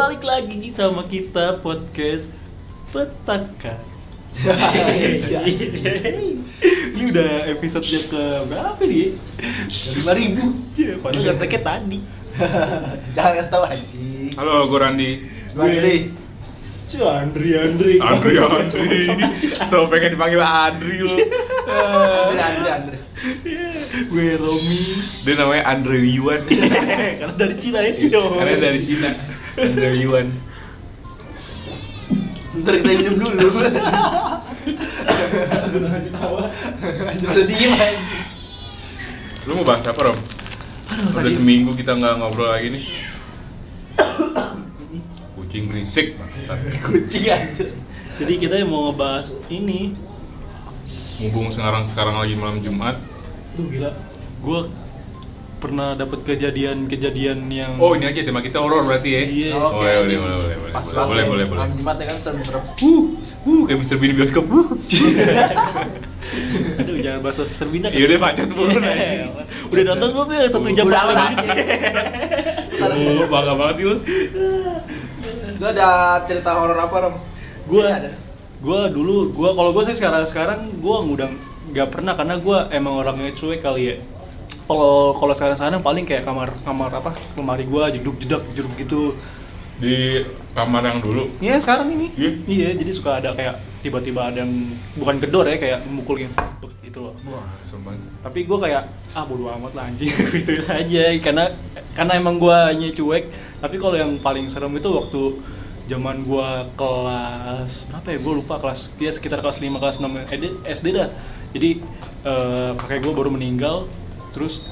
balik lagi sama kita podcast petaka. Ini udah episode yang ke berapa nih? lima ribu Ya, padahal ngeteknya tadi. jangan kasih tahu anjing Halo, gue Randi. Andri Cu, Andri, Andri. Andri, Andri. So pengen dipanggil Andri lu. Andri Andri Andri Gue Romi. Dia namanya Andre Yuan. Karena dari Cina itu dong. Karena dari Cina. Andre Yuan. ntar kita minum dulu anjir udah diem anjing Lu mau bahas apa, Rom? Aduh, Udah tadi- seminggu kita nggak ngobrol lagi nih. Kucing berisik, kucing anjir Jadi kita mau ngebahas ini. Mumpung sekarang sekarang lagi malam Jumat. Duh gila. Gue pernah dapat kejadian-kejadian yang Oh, ini aja tema kita horor berarti ya? Iya. Oh, Oke. boleh, boleh, boleh, boleh, boleh, pas boleh, boleh, boleh, boleh. jumat ya kan serem-serem Uh, uh, kayak Mr. Bean bioskop. Uh. Aduh jangan bahas Officer Bina Iya deh, bacot mulu, Iya. anjing. Udah nonton belum ya satu jam Udah menit? Oh, bangga banget lu. lu ada cerita horor apa rom Gua Iya, ada Gua dulu gua kalau gua sih sekarang sekarang gua udah nggak pernah karena gua emang orangnya cuek kali ya. Kalau kalau sekarang sekarang paling kayak kamar kamar apa lemari gua jeduk jedak jeduk gitu. Di kamar yang dulu. Iya sekarang ini. Iya? Iya jadi suka ada kayak tiba-tiba ada yang bukan gedor ya kayak mukul gitu loh. Wah, banget. tapi gue kayak ah bodo amat lah anjing gitu aja karena karena emang gue hanya cuek tapi kalau yang paling serem itu waktu zaman gue kelas berapa ya gue lupa kelas dia sekitar kelas 5 kelas 6 SD, SD dah jadi eh, kakek gue baru meninggal terus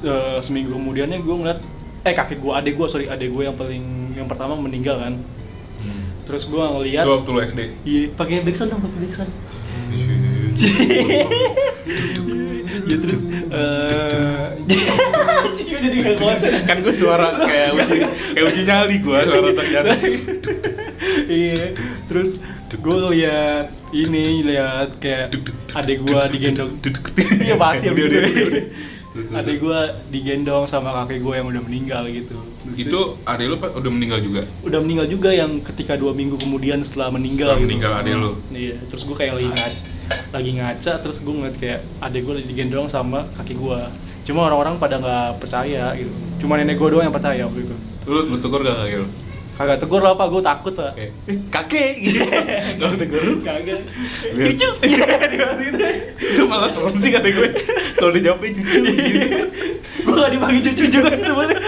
eh, seminggu kemudiannya gue ngeliat eh kakek gue adek gue sorry adek gue yang paling yang pertama meninggal kan Hmm. terus gue ngeliat Itu waktu lu SD. iya pakai backsound dong pakai backsound ya terus eh jadi gak konsen kan gue suara kayak uji kayak uji nyali gue suara terjadi iya terus gue lihat ini lihat kayak adek gue digendong. iya mati abis Udah, itu. adek gue digendong sama kakek gue yang udah meninggal gitu. Itu adek lu udah meninggal juga? Udah meninggal juga yang ketika dua minggu kemudian setelah meninggal Setelah gitu. meninggal adek lu? iya terus gue kayak lagi ngaca lagi ngaca terus gue ngeliat kayak adek lagi digendong sama kaki gue cuma orang-orang pada nggak percaya gitu. Cuma nenek gue doang yang percaya waktu itu. Lu lu tegur gak kakek lu kagak tegur lah apa gue takut lah eh, kakek gitu. Gak lu tegur. Lu kagak cucu. Iya dikasih gitu itu malah serem sih kata gue. Kalau dijawabnya cucu gitu. Gue gak dipanggil cucu juga sih sebenarnya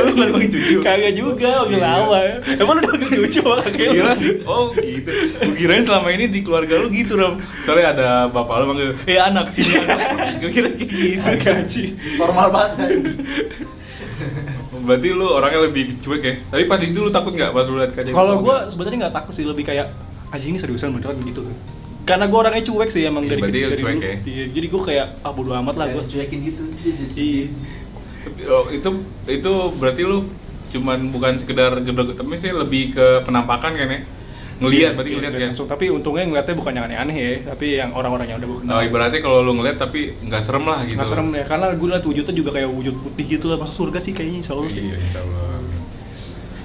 lu nggak dipanggil cucu? Kagak juga panggil Iya. lama emang lu udah panggil cucu sama kakek? Kira, oh gitu. Gue kirain selama ini di keluarga lu gitu Ram. Soalnya ada bapak lu manggil, eh anak sini anak. Gue kira kayak gitu. Gaji. normal banget. Berarti lu orangnya lebih cuek ya. Tapi pas di situ lu takut nggak pas lu lihat kejadian? Kalau itu? gue sebenarnya nggak takut sih, lebih kayak aja ini seriusan beneran gitu. Karena gue orangnya cuek sih emang Iya, dari berarti dari cuek dulu. ya? Iya, jadi gue kayak ah bodo amat lah gue. Cuekin gitu jadi Iya. Oh, itu itu berarti lu cuman bukan sekedar gedor tapi sih lebih ke penampakan kan ya? Ngelihat berarti Iya, ngelihat iya, ya. langsung. Tapi untungnya ngeliatnya bukan yang aneh-aneh ya, tapi yang orang-orang yang udah gue kenal. Oh, ibaratnya kalau lu ngeliat tapi nggak serem lah gitu. Nggak serem ya, karena gue liat wujudnya juga kayak wujud putih gitu lah, masuk surga sih kayaknya insya Allah sih. Iya, insyaallah.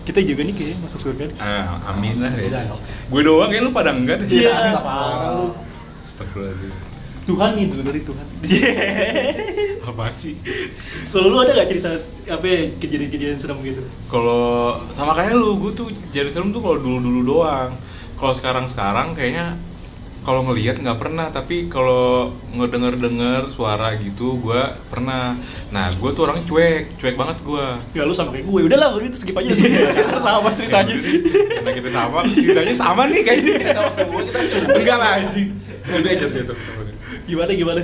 Kita juga nih kayaknya masuk surga nih. Ah, amin lah ya. Gue doang ya lu pada enggak deh. Iya. Astagfirullah. lu. Astagfirullahaladzim. Tuhan itu dari Tuhan. Apaan sih? Kalau lu ada gak cerita apa ya, kejadian-kejadian serem gitu? Kalau sama kayak lu, gue tuh jadi serem tuh kalau dulu-dulu doang. Kalau sekarang-sekarang kayaknya kalau ngelihat nggak pernah, tapi kalau ngedenger-denger suara gitu, gue pernah. Nah, gue tuh orangnya cuek, cuek banget gue. Ya lu sama kayak gue, udah lah itu skip aja sih. sama ceritanya. Karena kita sama, ceritanya sama nih kayaknya. Kita sama semua, kita cuek. Enggak lah anjing. Udah aja gitu. Gimana gimana?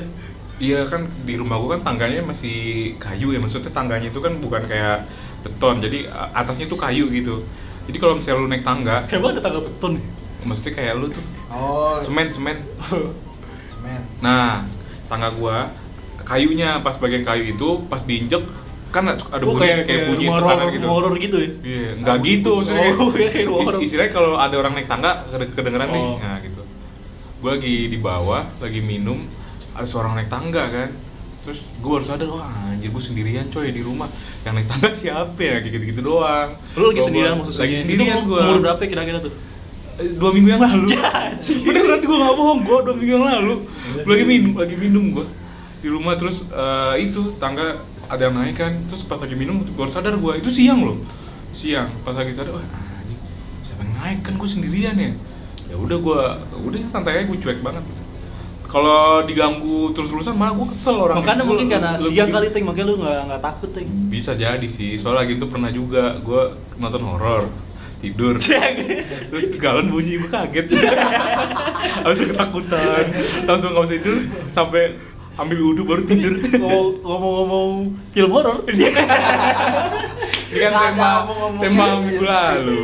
Iya kan di rumah gua kan tangganya masih kayu ya maksudnya tangganya itu kan bukan kayak beton jadi atasnya tuh kayu gitu jadi kalau misalnya lu naik tangga Emang ada tangga beton nih? maksudnya kayak lu tuh Oh, semen semen semen. nah tangga gua kayunya pas bagian kayu itu pas diinjek kan ada Oh, bunyi kayak, bunyi horor- tekanan gitu horor gitu ya? iya nggak gitu maksudnya Oh, istilahnya kalau ada orang naik tangga kede- kedengeran nih Oh. nah gitu gua lagi di bawah lagi minum ada suara orang naik tangga kan. Terus gue baru sadar wah anjir gue sendirian coy di rumah. Yang naik tangga siapa ya? Kayak gitu gitu doang. Lu lagi Gua- sendirian maksudnya? lagi sendirian gue Umur berapa kira-kira tuh? dua minggu yang lalu. Beneran gue nggak bohong gue dua minggu yang lalu. Lagi minum lagi minum gue di rumah. Terus eh, itu tangga ada yang naik kan. Terus pas lagi minum baru sadar gue itu siang loh. Siang pas lagi sadar wah anjing siapa yang naik? Kan gue sendirian ya ya udah gue udah santai aja gue cuek banget. Kalau diganggu terus-terusan malah gue kesel orang Makanya mungkin karena siang kali ting, makanya lu nggak nggak takut ting. bisa jadi sih soalnya lagi itu pernah juga gue nonton horor tidur. Terus galon bunyi gue kaget. Langsung ketakutan. Langsung bisa tidur sampai ambil wudhu baru tidur. Ngomong- Ngomong-ngomong film horor. ini kan tema tema minggu lalu.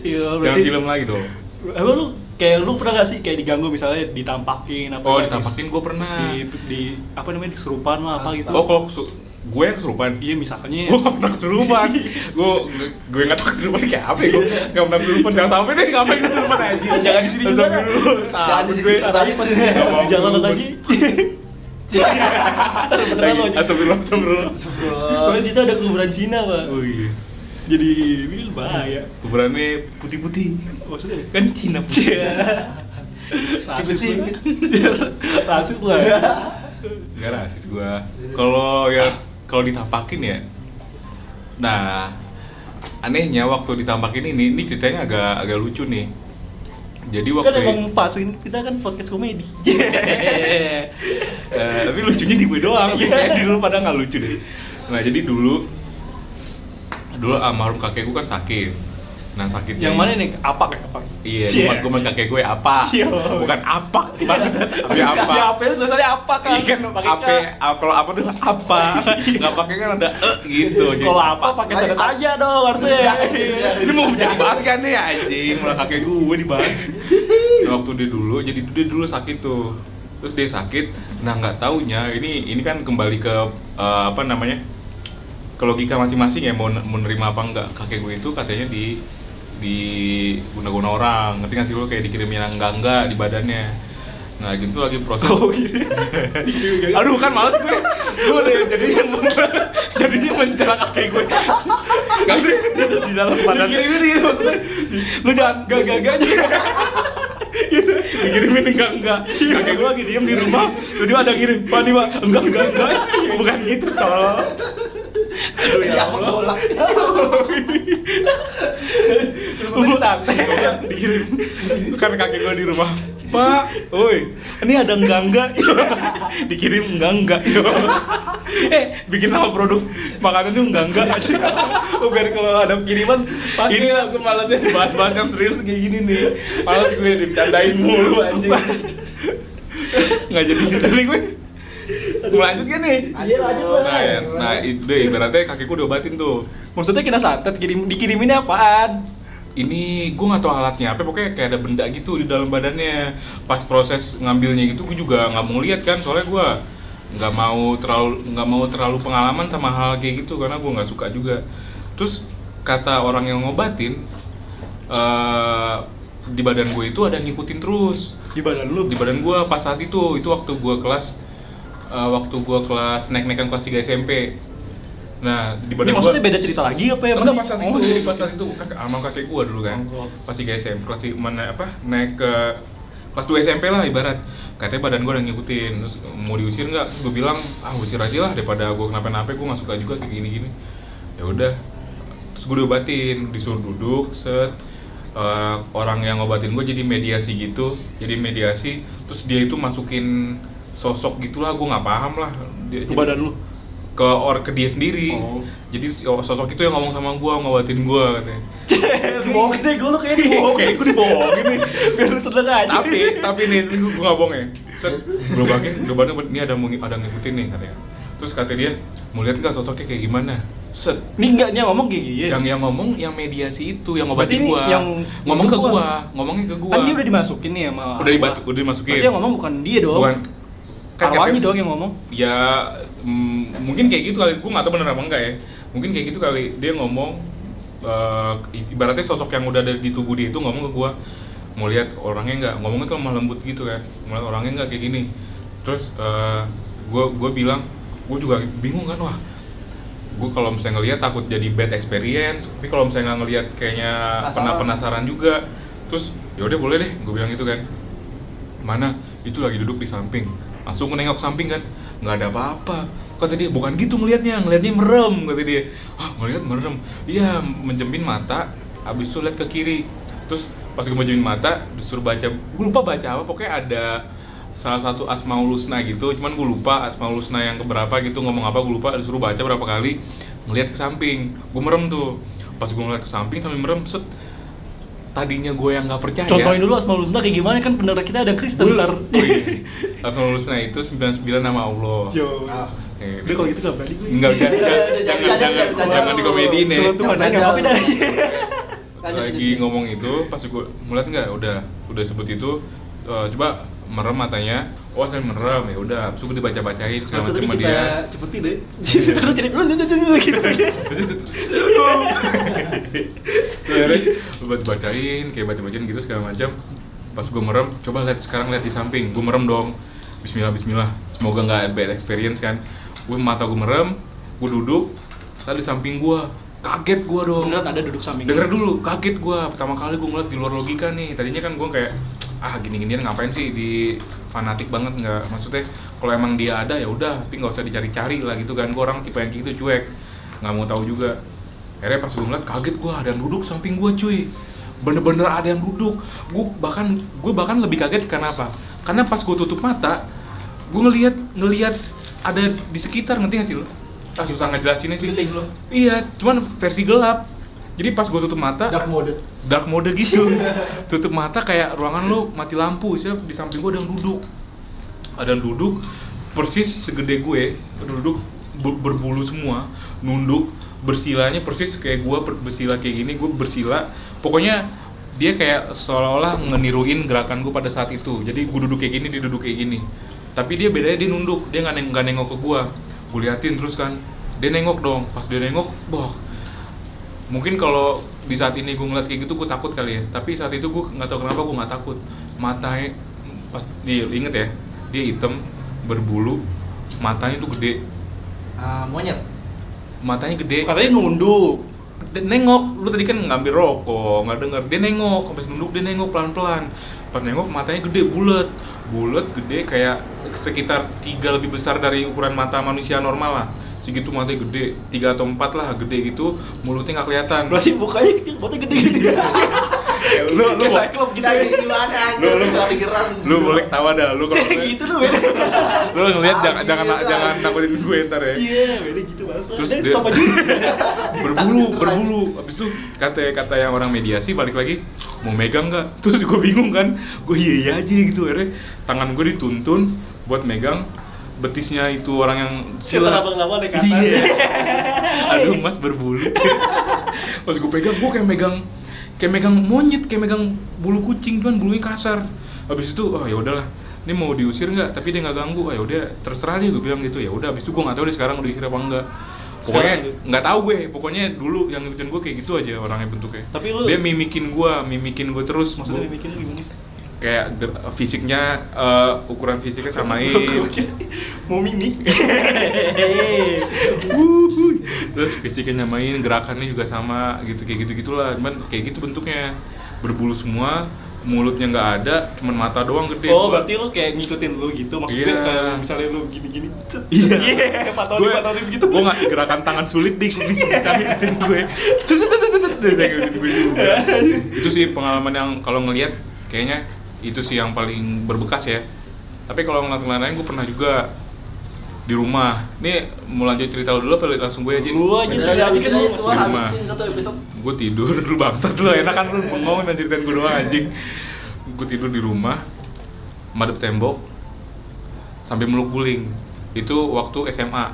Iya, jangan film lagi dong Emang lu kayak lu pernah gak sih kayak diganggu misalnya ditampakin apa oh ditampakin gue pernah. di, di apa namanya kesurupan lah apa gitu. oh kalau gue yang kesurupan Iya misalnya. Gue gak pernah kesurupan gue gue gak tau kesurupan kayak apa ya gue gak pernah kesurupan jangan sampai deh ngapain kesurupan aja Jangan di sini juga dulu. Jangan di sini tadi pas di jalan lagi. Beneran lo. atau belum sebelum Soalnya situ ada kuburan Cina, Pak. oh iya. Jadi ini kuburannya putih-putih. Maksudnya? Kan Cina putih. Rasis Cipit-cipit. lah. rasis lah. nggak rasis gua. Kalau ya kalau ditampakin ya. Nah anehnya waktu ditampakin ini ini ceritanya agak agak lucu nih. Jadi Kan waktu emang pas ini kita kan podcast komedi. Eh, tapi lucunya di gue doang. Kayak di lu pada nggak lucu deh. Nah jadi dulu dulu almarhum kakek gue kan sakit nah sakitnya Yang mana nih? Apa kayak apa? Iya, cuma gue kakek gue apa? Bukan apa, tapi apa? Ya apa itu tulisannya apa kan? Iya kan apa? Kalau apa tuh apa? Nggak pakai kan ada e gitu. Kalau apa pakai tanda tanya dong harusnya. Iya, iya. Ini mau jadi bahas kan nih anjing, malah kakek gue dibahas. Nah, waktu dia dulu, jadi dia dulu sakit tuh. Terus dia sakit, nah nggak taunya ini ini kan kembali ke eh, apa namanya? ke logika masing-masing ya mau mau nerima apa enggak kakek gue itu katanya di di guna-guna orang. Ngerti nggak sih lo kayak dikirimin yang enggak enggak di badannya. Nah gitu lagi proses. Oh, gitu. aduh kan males gue. Gue deh jadinya jadinya mencela kakek gue. Kan di, di dalam badan. Dikirimin gitu maksudnya. lu jangan Gak gak gak dikirimin enggak enggak kakek gue lagi diem di rumah. Tiba ada ngirim pak nih pak enggak enggak enggak. Bukan gitu tolong aduh ya Ya Allah. bolak. Terus lu santai. dikirim. Kan kakek gue di rumah. Pak woi ini ada enggak enggak? Dikirim enggak enggak. Eh bikin nama produk makanan itu enggak enggak. Oh, biar kalau ada kiriman pasti ini lah gue malasnya bahas-bahas yang serius kayak gini nih. Malas gue dibicarain mulu anjing. Nggak jadi dari gue mau lanjut gak nih? Iya, lanjut lah. nah, ya, nah itu ibaratnya kakekku udah obatin tuh. Maksudnya kita santet kirim dikiriminnya apaan? ini gue nggak tahu alatnya apa pokoknya kayak ada benda gitu di dalam badannya. Pas proses ngambilnya gitu gue juga nggak mau lihat kan soalnya gue nggak mau terlalu nggak mau terlalu pengalaman sama hal kayak gitu karena gue nggak suka juga. Terus kata orang yang ngobatin eh di badan gue itu ada ngikutin terus. Di badan lu. di badan gue pas saat itu itu waktu gue kelas eh, waktu gue kelas naik naikan kelas 3 SMP nah di badan maksudnya gua- beda cerita lagi apa ya? Enggak pas saat Oh, itu, jadi pas saat itu kakek sama kakek gua dulu kan. Oh. Pas 3 SMP, kelas mana apa? Naik ke kelas 2 SMP lah ibarat. Katanya badan gua udah ngikutin. Terus mau diusir nggak? Gua bilang, "Ah, usir aja lah daripada gua kenapa-napa, gua nggak suka juga kayak gini-gini." Ya udah. Terus gua diobatin, disuruh duduk, set Eh, orang yang ngobatin gue jadi mediasi gitu jadi mediasi terus dia itu masukin sosok gitulah gue nggak paham lah dia, Ke badan lu. ke or ke dia sendiri Oh. jadi oh, sosok itu yang ngomong sama gua ngobatin gua katanya Dibohongin deh, gue lu kayak dibohongin. kayak gue dibohongin nih Biar lu seneng aja. tapi tapi nih ini gua, gua nggak bohong ya set gerobaknya gerobaknya ini ada mau ada ngikutin nih katanya terus kata dia mau lihat nggak sosoknya kayak gimana set Ini enggaknya ngomong kayak gini. yang yang ngomong yang mediasi itu yang ngobatin ini gua yang ngomong ke gua. gua ngomongnya ke gua Kan dia udah dimasukin nih sama udah dibatu udah dimasukin Berarti yang ngomong bukan dia dong. bukan kan katanya- dong yang ngomong. ya mm, mungkin kayak gitu kali. Gue nggak tahu bener apa enggak ya. Mungkin kayak gitu kali. Dia ngomong eh, ibaratnya sosok yang udah ada di tubuh dia itu ngomong ke gue mau lihat orangnya nggak? Ngomongnya tuh lemah lembut gitu kan. Mau lihat orangnya nggak? Kayak gini. Terus gue gue bilang gue juga bingung kan wah gue kalau misalnya ngelihat takut jadi bad experience. Tapi kalau misalnya nggak ngelihat kayaknya pernah Penasaran. juga. Terus ya udah boleh deh. Gue bilang itu kan mana? Itu lagi duduk di samping. Langsung nengok samping kan. Nggak ada apa-apa. Kata dia bukan gitu ngelihatnya ngelihatnya merem kata dia. Ah ngelihat merem. Iya menjemin mata. Habis itu lihat ke kiri. Terus pas gue menjemin mata disuruh baca. Gue lupa baca apa. Pokoknya ada salah satu asmaul husna gitu. Cuman gue lupa asmaul husna yang keberapa gitu ngomong apa gue lupa. Disuruh baca berapa kali ngelihat ke samping. Gue merem tuh. Pas gue ngeliat ke samping sambil merem set tadinya gue yang nggak percaya Contohin dulu Asmaul Husna kayak gimana kan pendengar kita ada Kristen Gue- ntar. Oh iya. Asmaul Husna itu 99 nama Allah. Jo. Ah. Eh, Udah kalau gitu gak berani gue. Enggak, jangan, Udah, jangan, jangan, jangan, jangan, jangan, jangan di komediin ya. Kalau tuh Lagi ngomong itu, pas gue ngeliat nggak, udah, udah sebut itu, eh, coba merem matanya. Oh saya merem ya udah, terus gue dibaca-bacain segala macam tadi sama kita dia. cepetin deh. Terus dulu gitu. Terus buat bacain, kayak baca-bacain gitu segala macam. Pas gue merem, coba lihat sekarang lihat di samping, gue merem dong. Bismillah Bismillah, semoga nggak bad experience kan. Gue mata gue merem, gue duduk, tadi di samping gue, kaget gue dong. Beneran ada duduk samping. Denger dulu, kaget gue. Pertama kali gue ngeliat di luar logika nih. Tadinya kan gue kayak ah gini-ginian ngapain sih? Di fanatik banget nggak. Maksudnya kalau emang dia ada ya udah tapi nggak usah dicari-cari lah gitu kan. Gue orang tipe yang gitu cuek. Nggak mau tahu juga. Akhirnya pas gue ngeliat kaget gue ada yang duduk samping gue cuy. Bener-bener ada yang duduk. Gue bahkan gue bahkan lebih kaget karena apa? Karena pas gue tutup mata gue ngelihat ngelihat ada di sekitar ngerti gak sih lo ah susah ngejelasinnya sih. Lo. iya cuman versi gelap. Jadi pas gue tutup mata Dark mode. dark mode gitu. Tutup mata kayak ruangan lo mati lampu siap di samping gue ada yang duduk. Ada yang duduk persis segede gue duduk ber- berbulu semua nunduk bersilanya persis kayak gue ber- bersila kayak gini gue bersila. Pokoknya dia kayak seolah-olah ngeniruin gerakan gue pada saat itu. Jadi gue duduk kayak gini dia duduk kayak gini. Tapi dia bedanya dia nunduk dia nggak neng nggak nengok ke gue gue liatin terus kan. Dia nengok dong. Pas dia nengok boh mungkin kalau di saat ini gue ngeliat kayak gitu gue takut kali ya. Tapi saat itu gue nggak tahu kenapa gue nggak takut. Matanya pas dia inget ya dia hitam berbulu matanya tuh gede. Ah, monyet. matanya gede. Katanya nunduk. Dia nengok lu tadi kan ngambil rokok nggak denger. Dia nengok habis nunduk dia nengok pelan pelan pas nengok matanya gede bulat. Bulat gede kayak sekitar tiga lebih besar dari ukuran mata manusia normal lah. Segitu matanya gede tiga atau empat lah gede gitu. Mulutnya nggak kelihatan. Berarti mukanya kecil, buatnya gede gitu. Ya, lu lu Kayak Cyclops gitu. Dari gimana Lu- lu- pikiran. lu boleh tawa dah lu kalau Kayak gitu tuh beda. lu ngeliat jangan jangan gitu, jangan gue ntar ya Iya, beda gitu bahasa. Terus dia- stop aja. berbulu berbulu abis itu kata kata yang orang mediasi balik lagi mau megang nggak terus gue bingung kan gue iya iya aja gitu akhirnya tangan gue dituntun buat megang betisnya itu orang yang Setelah abang-abang naik ke atas. Iya. aduh mas berbulu pas gue pegang gue kayak megang kayak megang monyet kayak megang bulu kucing cuman bulunya kasar. Habis itu oh ya udahlah. Ini mau diusir nggak? Tapi dia nggak ganggu. Oh ya udah terserah dia gue bilang gitu. Ya udah habis itu gue nggak tahu deh sekarang udah diusir apa enggak. Pokoknya nggak tahu gue. Pokoknya dulu yang ngikutin gue kayak gitu aja orangnya bentuknya. Tapi lu- dia mimikin gue mimikin gue terus. Maksudnya Gua- bikinnya gimana? kayak fisiknya eh, ukuran fisiknya samain. Mau mimik. Terus fisiknya nyamain gerakannya juga sama gitu kayak gitu gitulah cuman kayak gitu bentuknya berbulu semua mulutnya nggak ada cuman mata doang gede Oh, berarti lu kayak ngikutin lu gitu maksudnya Iya. kayak misalnya lu gini-gini. cet. Iya. Iya, patoni patoni gitu. Gue ngasih gerakan tangan sulit nih, gue bisa ngikutin gue. Cet, cet, cet, cet. Itu sih pengalaman yang kalau ngelihat kayaknya itu sih yang paling berbekas ya. Tapi kalau ngeliat ngeliat lain gue pernah juga di rumah. Nih mau lanjut cerita lu dulu apa langsung gue aja? Gua aja tadi aja kan lu di rumah. gue tidur dulu bangsat lu enak kan lu ngomong dan ceritain gue doang anjing gue tidur di rumah madep tembok sambil meluk guling itu waktu SMA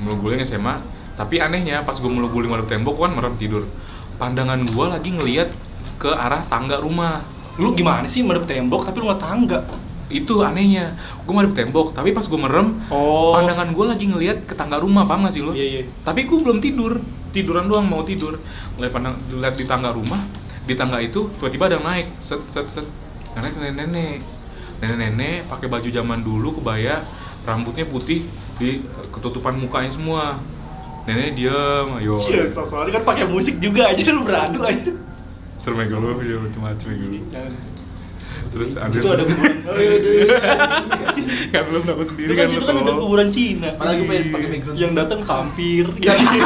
meluk guling SMA tapi anehnya pas gue meluk guling madep tembok kan merem tidur pandangan gue lagi ngelihat ke arah tangga rumah Lu gimana sih madep tembok tapi lu nggak tangga? Itu anehnya. Gue madep tembok tapi pas gue merem Oh. pandangan gue lagi ngelihat ke tangga rumah paham gak sih lo Iya, iya. tapi gue belum tidur. Tiduran doang mau tidur. Ngeliat pandang lihat di tangga rumah di tangga itu tiba-tiba ada yang naik. Set set set. Nenek nenek nenek. Nenek nenek pakai baju zaman dulu kebaya rambutnya putih di ketutupan mukanya semua. Nenek diam ayo. Cie, soalnya kan pakai musik juga aja lu beradu aja. serem ya lu ya macam-macam ya lu terus ada Situ ada kuburan. Iya, iya, iya. kan lu dapat sendiri Itu kan situ kan ada kuburan Cina. Mana gue pengen pakai background. Yang datang vampir.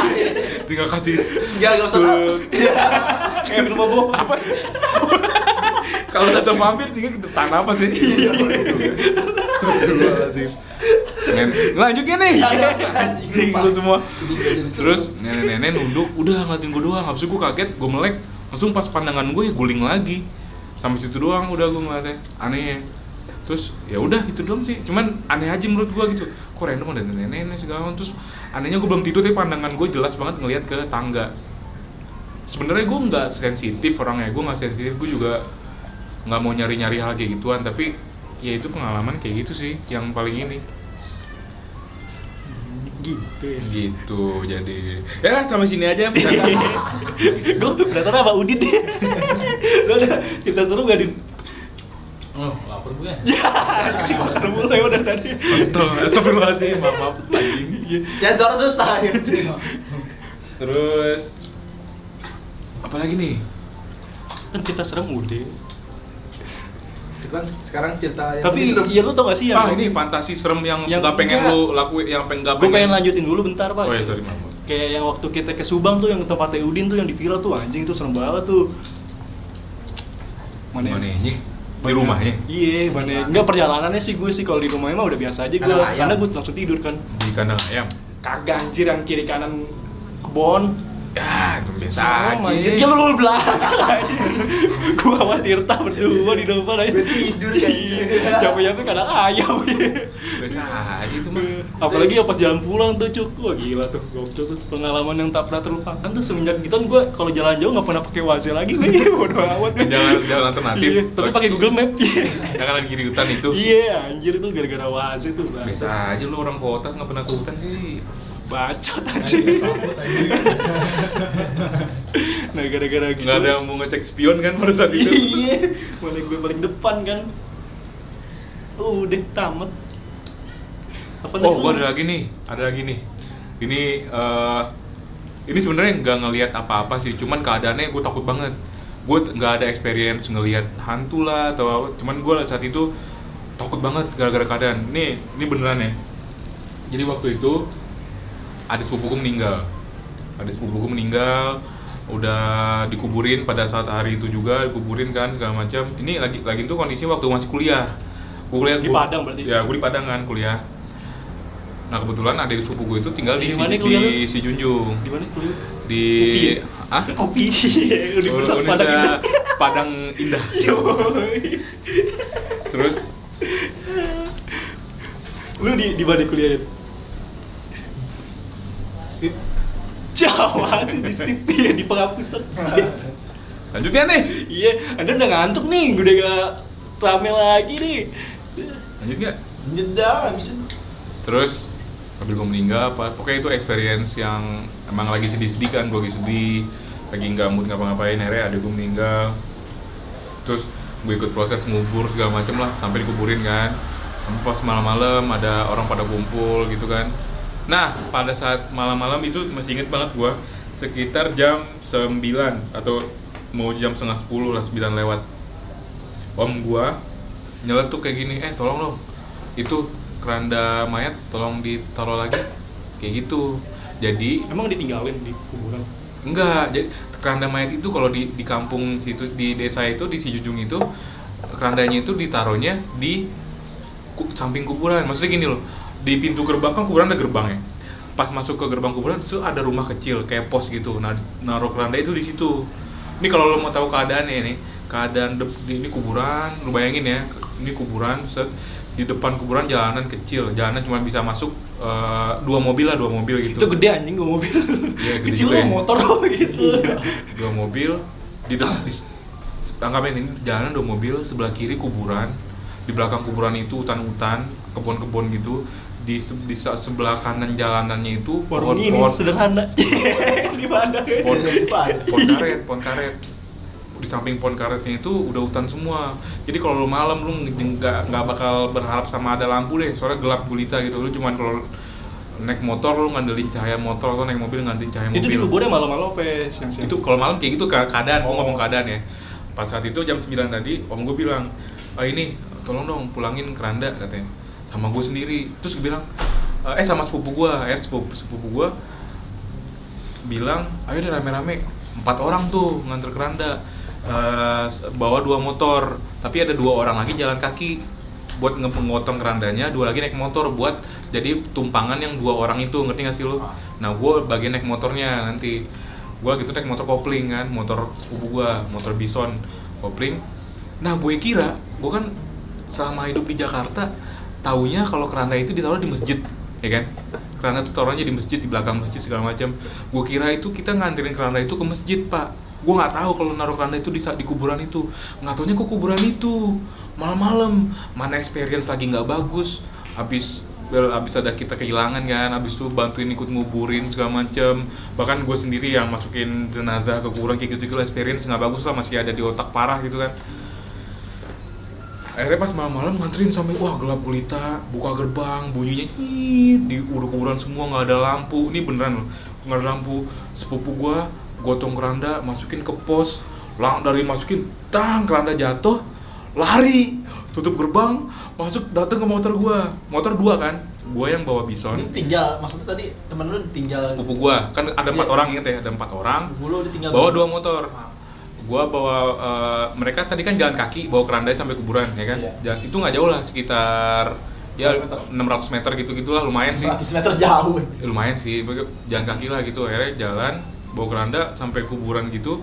tinggal kasih Enggak, enggak usah hapus. Kayak film bobo. apa? Kalau kata vampir tinggal kita tahan apa sih? Iya lanjutnya nih anjing lu semua. Terus nenek-nenek nunduk. Udah ngeliatin gue doang. Habis itu gue kaget gue melek. Langsung pas pandangan gue ya guling lagi sampai situ doang udah gue ngeliatnya. Aneh terus ya udah itu doang sih. Cuman aneh aja menurut gue gitu. Kok random ada nenek-nenek segala macam. Terus anehnya gue belum tidur tapi pandangan gue jelas banget ngeliat ke tangga. Sebenarnya gue nggak sensitif orangnya. Gue nggak sensitif gue juga nggak mau nyari-nyari hal kayak gituan. Tapi ya itu pengalaman kayak gitu sih yang paling ini. Gitu ya. gitu jadi. Ya sampai sini aja Gue berarti apa Udin ada kita seru gak Din? Oh, lapar gue. Si makan mulu ya udah tadi. betul astagfirullahaladzim maaf maaf lagi Jangan orang susah ya. terus apa lagi nih Kan kita serem udah. Itu kan sekarang cerita yang Tapi lebih serem. ya lu tau gak sih yang ah ini fantasi serem yang Yang nggak pengen enggak. lu lakuin yang pengen nggak Gue pengen lanjutin dulu bentar pak oh ya sorry maaf Kayak yang waktu kita ke Subang tuh yang tempatnya Udin tuh yang di viral tuh anjing tuh serem banget tuh Mana? mana ini di rumahnya Iya, mana? Enggak perjalanannya sih gue sih kalau di rumahnya mah udah biasa aja gue. Karena gue langsung tidur kan di kandang ayam Kagak anjir yang kiri kanan kebon ya itu biasa aja anjir. Ya lu lu belakang. Gua sama Tirta berdua di depan aja. Tidur kan. Nyampe-nyampe kadang ayam. biasa aja itu mah Apalagi ya pas jalan pulang tuh cuk, wah gila tuh, gokil tuh pengalaman yang tak pernah terlupakan tuh semenjak gitu kan gue kalau jalan jauh nggak pernah pakai waze lagi gue, bodo amat gue. Jalan- jalan alternatif. Iya, tapi pakai Google Map. jangan lagi di hutan itu Iya, anjir itu gara-gara waze tuh. Bang. biasa aja lu orang kota nggak pernah ke hutan sih Bacot anjir. nah gara-gara gitu. nggak ada yang mau ngecek spion kan pada saat itu iya mana gue paling depan kan udah tamat apa oh gua ada lagi nih ada lagi nih. Ini eh ini sebenarnya nggak ngelihat apa-apa sih cuman keadaannya gue takut banget. Gue nggak ada experience ngelihat hantu lah atau apa cuman gue saat itu takut banget gara-gara keadaan. Nih ini beneran ya. Jadi waktu itu ada sepupuku meninggal. Ada sepupuku meninggal udah dikuburin pada saat hari itu juga dikuburin kan segala macam. Ini lagi lagi itu kondisinya waktu masih kuliah. Gua kuliah Di gua- Padang berarti? ya gue di Padang kan kuliah nah kebetulan adik sepupu gue itu tinggal di, Di si, di si Junjung. Di mana kuliah? Di Kopi ya? ah kopi. Universitas Padang Universitas ini Padang Indah. Terus? Lu di di mana kuliah jauh aja di stip ya di penghapusan. Lanjutnya nih? Iya anda udah ngantuk nih. Udah gak rame lagi nih. Lanjut nggak? Jeda bisa. terus habis gue meninggal apa? Pokoknya itu experience yang emang lagi sedih-sedih kan gue lagi sedih lagi nggak mood ngapa-ngapain akhirnya adik gue meninggal. Terus gue ikut proses ngubur segala macem lah sampai dikuburin kan. Sampai pas malam-malam ada orang pada kumpul gitu kan. Nah pada saat malam-malam itu masih inget banget gue sekitar jam 9 atau mau jam setengah 10 lah 9 lewat. Om gua nyeletuk kayak gini eh tolong dong itu keranda mayat tolong ditaruh lagi. Kayak gitu. Jadi emang ditinggalin di kuburan? Enggak jadi keranda mayat itu kalau di di kampung situ di desa itu di Sijujung itu kerandanya itu ditaruhnya di ku- samping kuburan. Maksudnya gini loh di pintu gerbang kan kuburan ada gerbangnya. Pas masuk ke gerbang kuburan itu ada rumah kecil kayak pos gitu. Nah naruh keranda itu di situ. Ini kalau lo mau tahu keadaannya nih keadaan di- ini kuburan lu bayangin ya ini kuburan set di depan kuburan jalanan kecil. Jalanan cuma bisa masuk eh, dua mobil lah dua mobil gitu. Itu gede anjing gua mobil. Iya, gede kecil lo ya. motor lo gitu? dua mobil di depan di, anggapin ini jalanan dua mobil sebelah kiri kuburan di belakang kuburan itu hutan-hutan kebun-kebun gitu. Di, di se- sebelah kanan jalanannya itu warung ini sederhana. Di mana? pohon, Depan. pohon karet pohon karet di samping pohon karetnya itu udah hutan semua. Jadi kalau lu malam lu nggak nggak bakal berharap sama ada lampu deh, soalnya gelap gulita gitu. Lu cuman kalau naik motor lu ngandelin cahaya motor atau naik mobil ngandelin cahaya itu mobil. di kuburnya malam-malam apa siang-siang itu kalau malam kayak gitu ke- keadaan Oh. ngomong keadaan ya. Pas saat itu jam 9 tadi om gue bilang ah ini tolong dong pulangin keranda katanya. Sama gue sendiri. Terus gue bilang eh sama sepupu gue eh sepupu sepupu gue bilang ayo deh rame-rame. Empat orang tuh nganter keranda S- bawa dua motor. Tapi ada dua orang lagi jalan kaki buat ngepengotong kerandanya dua lagi naik motor buat jadi tumpangan yang dua orang itu ngerti gak sih lo nah gue bagian naik motornya nanti. Gue gitu naik motor kopling kan motor sepupu gue motor bison kopling. Nah gue kira gue kan selama hidup di Jakarta taunya kalau keranda itu ditaruh di masjid ya kan? Keranda itu taruhnya di masjid di belakang masjid segala macam. Gue kira itu kita nganterin keranda itu ke masjid pak gue nggak tahu kalau naruh keranda itu di di kuburan itu. Nggak taunya ke kuburan itu. Malam-malam. Mana experience lagi nggak bagus. Habis habis ada kita kehilangan kan. Habis itu bantuin ikut nguburin segala macem. Bahkan gue sendiri yang masukin jenazah ke kuburan kayak gitu gitu experience nggak bagus lah. Masih ada di otak parah gitu kan. Akhirnya pas malam-malam nganterin sampai wah gelap gulita. Buka gerbang bunyinya di udah kuburan semua nggak ada lampu. Ini beneran loh nggak ada lampu. Sepupu gua gotong keranda masukin ke pos lang dari masukin tang keranda jatuh lari tutup gerbang masuk datang ke motor gua. Motor dua kan? Gua yang bawa bison. Ini tinggal, maksudnya tadi temen lu tinggal sepupu gua. Kan ada empat Iya. orang inget ya? Ada empat orang. Lu ditinggal bawa dua motor. Gua bawa eh, mereka tadi kan jalan kaki bawa keranda sampai kuburan ya kan? Iya. Jalan- itu nggak jauh lah sekitar ya 600 600 meter gitu gitulah lumayan sih. 100 meter jauh. Ya, lumayan sih jalan kaki lah gitu akhirnya jalan bawa keranda sampai kuburan gitu.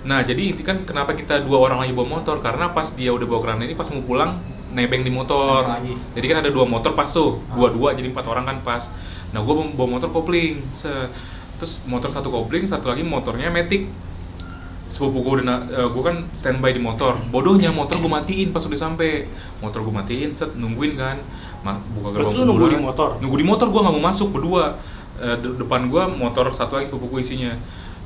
Nah jadi inti kan kenapa kita dua orang lagi bawa motor? Karena pas dia udah bawa keranda ini pas mau pulang nebeng di motor. Lagi. jadi kan ada dua motor pas tuh Ah. dua-dua jadi empat orang kan pas. Nah gua bawa- motor kopling Se- terus motor satu kopling satu lagi motornya matic sepupu gue udah eh, gua kan standby di motor. Bodohnya motor gue matiin pas udah sampai motor gue matiin set nungguin kan. Ma- buka gerbang Berarti nunggu di motor? nunggu di motor gue nggak mau masuk berdua De- depan gue motor satu lagi sepupu gue isinya.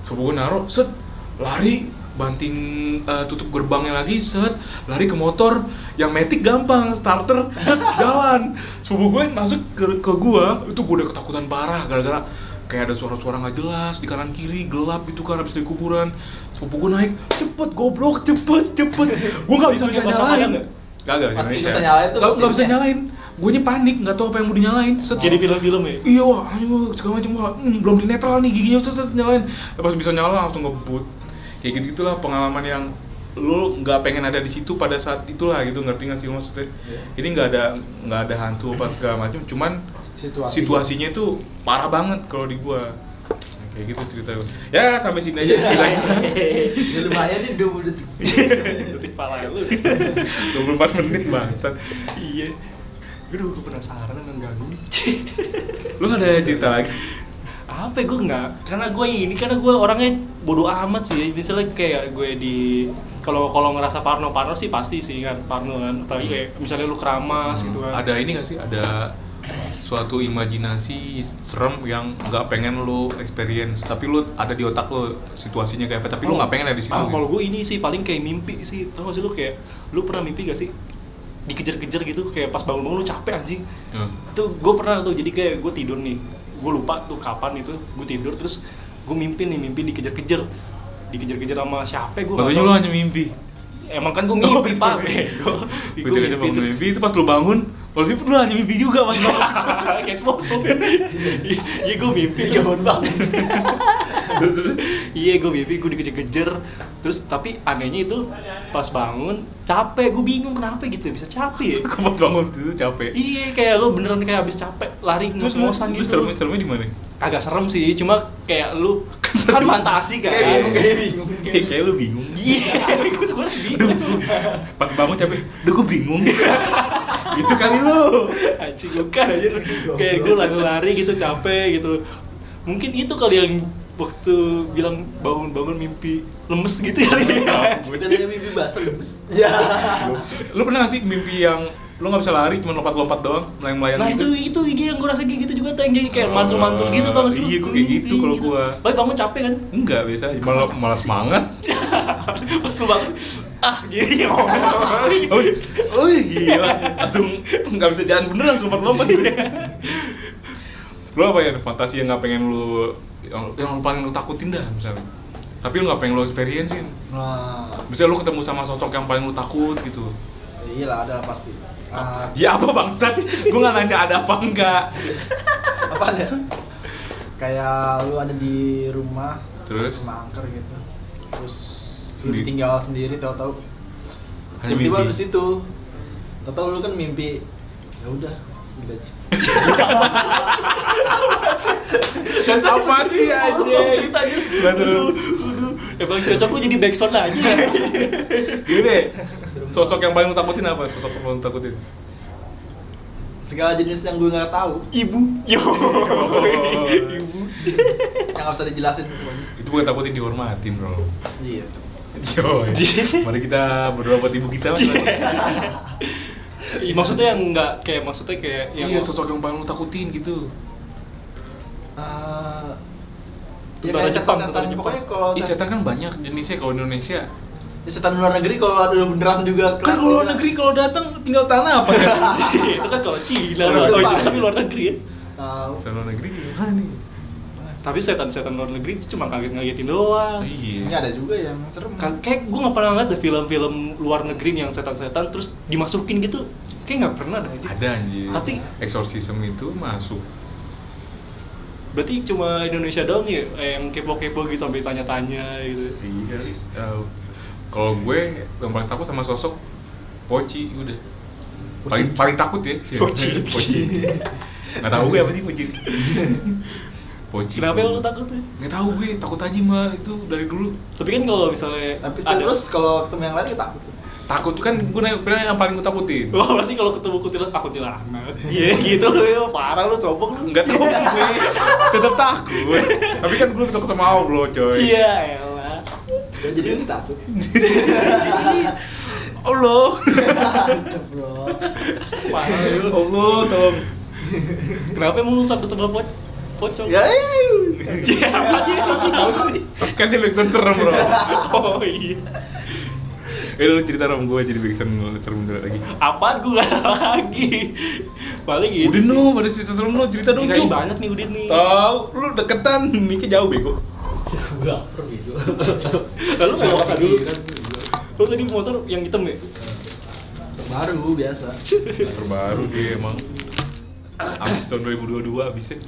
Sepupu gue naruh set lari banting eh, tutup gerbangnya lagi set lari ke motor yang metik gampang starter set jalan. Sepupu gue masuk ke, ke gue itu gue udah ketakutan parah gara-gara kayak ada suara-suara nggak jelas di kanan kiri gelap gitu kan habis dari kuburan. Sepupu gue naik cepet goblok cepet cepet. Gue nggak bisa bisa nyalain. nggak? Gak, gak Pasti bisa bisa nyalain Nggak- nggak bisa. nyalain gue panik nggak tahu apa yang mau dinyalain. Set, jadi film-film ya? Iya wah ayo segala macam wah hmm, belum di netral nih giginya set, set, nyalain. Pas bisa nyala langsung ngebut. Kayak gitu gitulah pengalaman yang lu nggak pengen ada di situ pada saat itulah gitu ngerti nggak sih maksudnya? Iya. ini nggak ada nggak ada hantu apa segala macam cuman Situasi. situasinya itu parah banget kalau di gua Nah, kayak gitu cerita ya sampai sini aja. Ceritanya Ya lumayan nih 20 detik. detik pala lu. 24 menit bangsat. Iya Aduh, gue penasaran ganggu nih lu nggak ada cerita lagi? Apa ya, gue nggak. Karena gue ini karena gue orangnya bodoh amat sih. Misalnya kayak gue di kalau kalau ngerasa parno parno sih pasti sih kan parno kan. Apalagi kayak misalnya lu keramas gitu kan. Ada ini gak sih? Ada suatu imajinasi serem yang nggak pengen lu experience. Tapi lu ada di otak lu situasinya kayak apa. Tapi lu nggak pengen ada di situ ah, kalau gue ini sih paling kayak mimpi sih. Tau gak sih lu kayak lu pernah mimpi gak sih dikejar-kejar gitu kayak pas bangun-bangun lu capek anjing. Ya. tuh gue pernah tuh jadi kayak gue tidur nih. Gue lupa tuh kapan itu gue tidur terus gue mimpi nih mimpi dikejar-kejar. Dikejar-kejar sama siapa gue maksudnya lu hanya mimpi? Emang kan gue Oh, mimpi. Itu pak gue mimpi itu pas lu bangun kalau mimpi lu hanya mimpi juga mas. Kayak SpongeBob iya gue mimpi Iya terus banget. iya gue mimpi gue dikejar-kejar. Terus tapi anehnya itu pas bangun capek. Gue bingung kenapa gitu ya bisa capek ya? Bangun itu capek? Iya kayak lo beneran kayak habis capek lari terus ngos-ngosan lu gitu. seremnya seremnya di mana? Agak serem sih cuma kayak lu kan fantasi kan? Kayak bingung, kayak bingung. kayak lu bingung. iya pas bangun capek, udah gue bingung. Gitu kali lu. Anjing bukan aja kayak gue lari-lari gitu capek gitu. Mungkin itu kali yang waktu bilang bangun-bangun mimpi lemes gitu kali ya. Mimpi basah lemes. Ya. Lu pernah gak sih mimpi yang lu gak bisa lari cuma lompat-lompat doang melayang-melayang nah gitu itu itu IG yang gue rasa kayak gitu juga tuh yang jadi kayak Oh, mantul-mantul gitu tau gak sih iya, gua kayak gitu kalau gua. tapi bangun capek kan? Enggak biasa malah malah semangat. Pas lu bangun ah gini oh gila. Langsung nggak bisa jalan bener langsung lompat. Gue lu apa ya fantasi yang nggak pengen lu yang, yang paling lu takutin dah misalnya. Tapi lu nggak pengen lu experiencein. Nah, bisa lu ketemu sama sosok yang paling lu takut gitu. Iyalah ada pasti. Ah, ya apa bangsat gue nggak nanya ada apa enggak apa ada? Kayak lu ada di rumah, Terus? rumah angker gitu. Terus lu Sendiri. tinggal sendiri tahu-tahu Hanya tiba-tiba mimpi. di situ. Tahu-tahu lu kan mimpi. Ya udah, gitu dan apa nih aja kita aja aduh emang cocok lu jadi backsound aja gini deh sosok yang paling lu takutin apa? Sosok yang paling lu takutin? Segala jenis yang gue nggak tahu, ibu. Yo. Ibu. Yang nggak bisa dijelasin itu bukan takutin dihormatin bro. Iya. Yo, mari kita berdoa buat ibu kita. Ih, maksudnya yang enggak kayak maksudnya kayak yang Iya, sosok yang paling lu takutin gitu. Eh, ya Tentara kayak Jepang, tentara Jepang. pokoknya kalau Ih, setan kan banyak jenisnya kalau Indonesia. Ya setan luar negeri kalau ada beneran juga Kan kalau luar negeri kalau datang tinggal tanah apa kan? itu kan kalau Cina Luar kalau negeri. Cina tapi luar negeri ya Setan luar negeri gimana nih? tapi setan-setan luar negeri itu cuma kaget-ngagetin doang ini Iya. ada juga yang serem Kan- kayak gue nggak pernah ngeliat ada film-film luar negeri yang setan-setan terus dimasukin gitu kayak nggak pernah dah aja Ada anjir. Tapi- exorcism itu masuk. berarti cuma Indonesia doang ya eh, yang kepo-kepo gitu sampai tanya-tanya gitu Iya. Eh, kalau gue yang paling takut sama sosok Poci udah. Paling paling takut ya. Poci. Poci. Nggak tahu gue apa sih Poci. Poci. kenapa lu takut ya Nggak tahu gue, takut aja mah itu dari dulu. tapi kan kalau misalnya tapi ada terus kalau ketemu yang lain kita takut Takut kan gue nanya bilang yang paling gue takutin. Wah, berarti kalau ketemu kuntilanak, ah kuntilanak. Iya gitu ya, parah lu sombong lu. Enggak tahu gue, tetap takut. Tapi kan gue takut sama Allah, coy. Iya, elah. Ya, jadi lu takut Allah. bro lu. Allah, tolong. Kenapa emang lu takut sama po- pocong? ya Iya, apa sih? Kan dia backsound serem, Bro. Oh iya. Eh lu cerita dong gue jadi backsound serem dulu lagi. Apaan gue lagi. Paling gitu. Udin sih. no, pada cerita serem lo, cerita dong, Kirain banyak nih Udin nih. Tahu, lu deketan, miknya jauh bego. Enggak perlu gitu Lalu nggak kata dulu. Lu tadi motor yang hitam ya? baru biasa Terbaru dia emang. Abis tahun 2022 abisnya.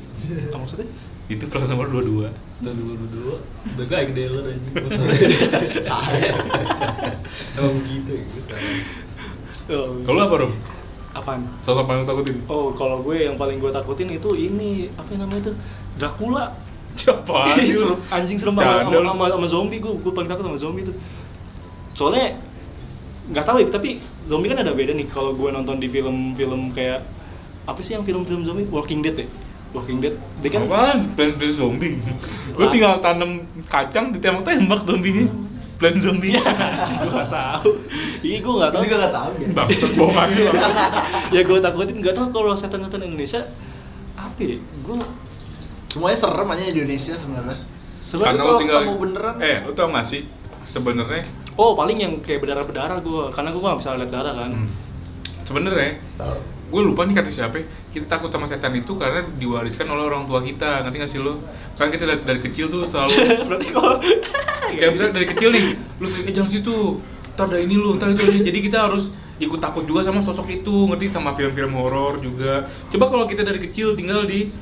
Ah, maksudnya? Itu plat nomor 22. Tahun dulu dulu udah kayak dealer anjing Emang begitu ya gitu. Kalau apa, Rom? Apaan? Sosok paling takutin? Oh, kalau gue yang paling gue takutin itu ini apa namanya itu? Dracula. Siapa? Serem- anjing serem banget sama, sama, sama zombie gue gue paling takut sama zombie tuh soalnya nggak tahu ya tapi zombie kan ada beda nih kalau gue nonton di film-film kayak apa sih yang film-film zombie Walking Dead ya Walking Dead dia kan Apaan? Plan plan zombie. Lu Lah. tinggal tanam kacang ditembak-tembak zombinya. Plan zombie. Iya, anjing, gue nggak tahu iya gue nggak Aku tahu juga nggak tahu ya Bangsat bohong aja lu. ya gue takutin nggak tahu kalau setan-setan Indonesia apa ya gue semuanya serem aja di Indonesia sebenarnya. Sebenarnya kalau tinggal ketemu beneran. Eh, lu tau gak sih sebenarnya? Oh paling yang kayak berdarah-berdarah gue karena gue nggak bisa lihat darah kan? Hmm, sebenarnya gue lupa nih kata siapa. Ya, kita takut sama setan itu karena diwariskan oleh orang tua kita. Ngerti gak sih lo kan kita dari, dari kecil tuh selalu berarti kalau kayak misalnya dari kecil nih lu sering eh jangan situ. Ntar ada ini lu ntar itu ini jadi kita harus ikut takut juga sama sosok itu. Ngerti? Sama film-film horor juga. Coba kalau kita dari kecil tinggal di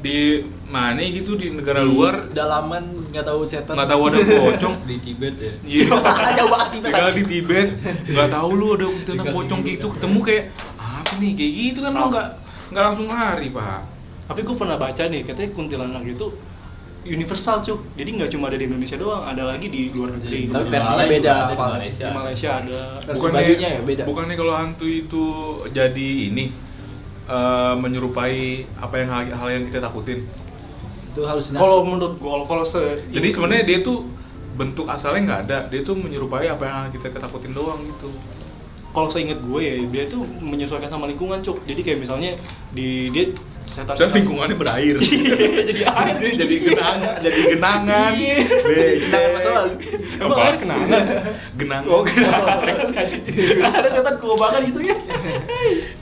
di mana gitu di negara Di luar dalaman nggak tahu setan nggak tahu ada pocong Di Tibet ya. Iya. Jauh banget Tibet. Tinggal di Tibet, nggak tahu lu ada kuntilanak pocong di gitu ketemu kayak apa nih kayak gitu kan lu nggak nggak langsung lari pak. Tapi gue pernah baca nih, katanya kuntilanak itu universal cuk. Jadi nggak cuma ada di Indonesia doang, ada lagi di luar negeri. Tapi Di versinya Malaysia beda, juga ada di Pak. Malaysia. Malaysia ada. Bajunya ya beda. Bukannya kalau hantu itu jadi ini eh, menyerupai apa yang hal, hal yang kita takutin. itu halusinasi Kalau menurut gue, kalau se Jadi sebenarnya dia tuh bentuk asalnya nggak ada, dia tuh menyerupai apa yang kita ketakutin doang gitu. kalau seingat gue ya dia tuh menyesuaikan sama lingkungan cuk. Jadi kayak misalnya di dia setan Dan lingkungannya berair. jadi air jadi genangan, jadi genangan. Iya. Genangan masa lalu. Emang air kenangan? Genangan. Oh, kenangan. Ada setan kubangan gitu ya.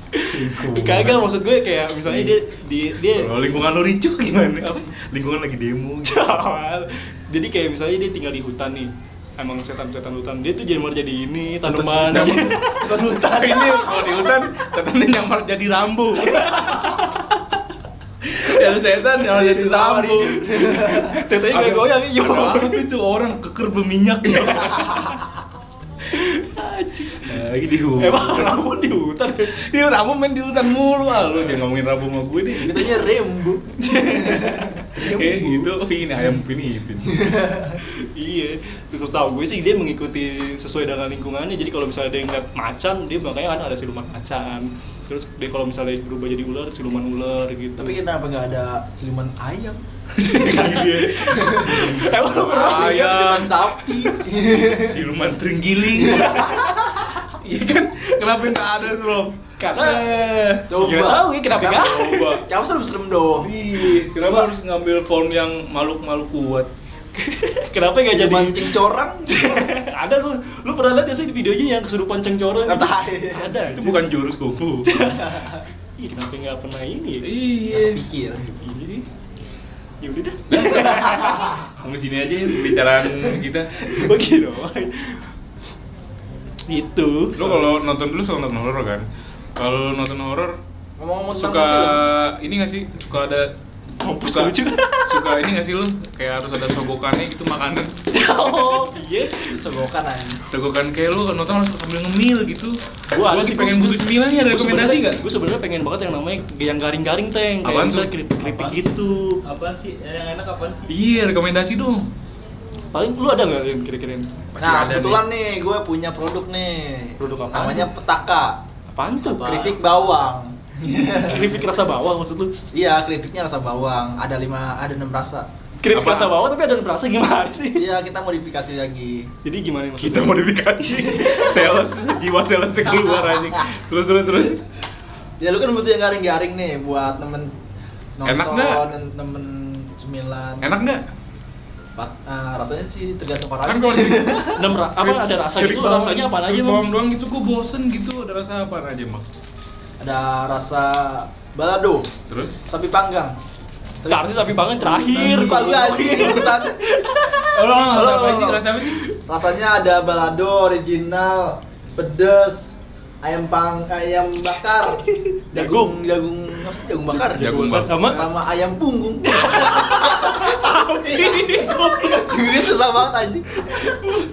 Kagak maksud gue kayak misalnya dia di dia Kalau lingkungan lu ricuh gimana? Apa? Lingkungan lagi demo. gitu. jadi kayak misalnya dia tinggal di hutan nih emang setan-setan hutan dia tuh jadi malah jadi ini tanaman Setan hutan ini kalau di hutan setannya nyamar jadi rambu. Yang setan nyamar jadi rambu. tetenya gak goyang iya Ada apa itu orang keker berminyak. Anjing. Lagi di hutan. emang rambut di hutan Dia Rambo main di hutan mulu ah lu jangan ngomongin Rambo sama gue deh. Katanya rembu. Eh gitu, oh, ini ayam Filipin. iya terus tahu gue sih dia mengikuti sesuai dengan lingkungannya jadi kalau misalnya dia ngeliat macan dia makanya kan ada siluman macan terus dia kalau misalnya berubah jadi ular siluman ular gitu Tapi kenapa nggak ada siluman ayam? emang lu pernah Ayam. lihat Siluman sapi. Siluman terenggiling. Iya kan? Kenapa nggak ada tuh? Karena Eh, Coba. nggak tahu ya kenapa nggak ada. Coba. Kamu serem-serem dong. Ih, kenapa harus ngambil form yang makhluk-makhluk kuat? kenapa nggak jadi Siluman cengcorang. ada lu lu pernah lihat ya sih di videonya yang kesurupan cengcorang gitu? tahu. ada Itu bukan jurus kungfu. iya kenapa nggak pernah ini ya? Iya. Pikir. Iya. ya udah dah Sampai sini aja ya pembicaraan kita. bagi dong itu Lu kalau nonton dulu suka nonton horor kan? Kalau nonton horor Ngomong-ngomong suka film. ini gak sih? Suka ada Mampus suka, lucu. suka ini gak sih lu? Kayak harus ada sogokannya gitu makanan. oh iya Segokan aja. Sogokan kayak lu nonton harus sambil ngemil gitu. gua ada sih pengen butuh cemilan nih ada rekomendasi gak? gue sebenarnya pengen banget yang namanya yang garing-garing teng kayak Apaan misalnya keripik gitu Apaan sih? Yang enak apaan sih? Iya, rekomendasi dong. paling lu ada nggak yang kira-kira Pasti Nah, ada kebetulan nih, gue punya produk nih. Produk apaan? Namanya petaka. Apaan tuh Apa? Keripik bawang. keripik rasa bawang maksud lu Iya, keripiknya rasa bawang. Ada lima, ada enam rasa. keripik Apa? rasa bawang tapi ada rasa gimana sih Iya, kita modifikasi lagi. jadi gimana maksudnya Kita modifikasi sales jiwa sales keluar anjing. Terus terus terus. Ya lu kan butuh yang garing-garing nih buat temen nonton, Enak nggak? temen cemilan. Enak nggak? Pat- ah, rasanya sih tergantung orang. Kan kalau Enam ra- apa ada rasa gitu bawang- rasanya apa aja bang doang gitu gua bosen gitu. Ada rasa apa aja, Mak? Ada rasa balado, Terus? sapi panggang. Cari sapi banget terakhir gue anjing urutan. Halo, Halo, rasa apa halo. sih? Rasa apa sih? Rasanya ada balado original, pedes, ayam pang, ayam bakar, jagung, jagung, apa sih jagung bakar? Jagung bakar. Sama? sama ayam punggung. Jujurnya susah banget anjing.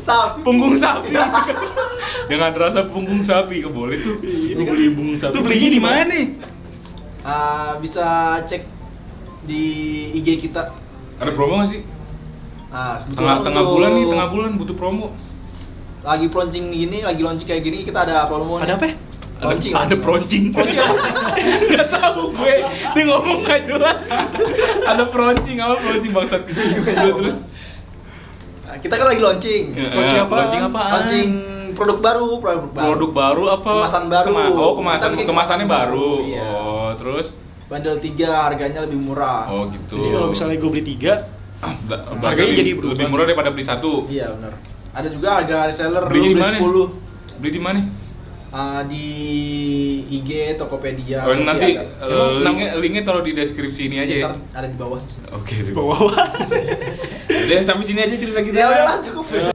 Sapi. Punggung sapi. Dengan rasa punggung sapi, kok boleh tuh. Lu beli punggung sapi. Itu belinya di mana nih? Ah, bisa cek di IG kita. Ada promo nggak sih? Ah, Tengah tengah untuk bulan nih, tengah bulan butuh promo. Lagi launching gini, lagi launching kayak gini, kita ada promo. ada nih. apa Launching, ada launching. proncing. Proncing apa sih? Gak tahu gue. Dia ngomong gak jelas. ada proncing apa proncing bangsat. Terus terus. Nah, kita kan lagi launching. Ya, Launching ya, apaan? Launching apaan? Launching produk baru, produk baru. Produk baru apa? Kemasan baru. Kema- oh, kemasan kemasannya kemasan baru. baru, iya. Oh, terus Bundle 3 harganya lebih murah. Oh, gitu. Jadi kalau misalnya gue beli tiga, Ah, ba- Harganya jadi berubah. lebih murah daripada beli satu. Iya, benar. Ada juga harga reseller lu di beli mana? 10. Beli di mana? Ah, di IG, Tokopedia, Oh, Shopee nanti ada. eh, Emang linknya linknya taruh di deskripsi ini aja ya. Ada di bawah. Oke, di bawa Udah sampai sini aja cerita kita. Ya udahlah cukup.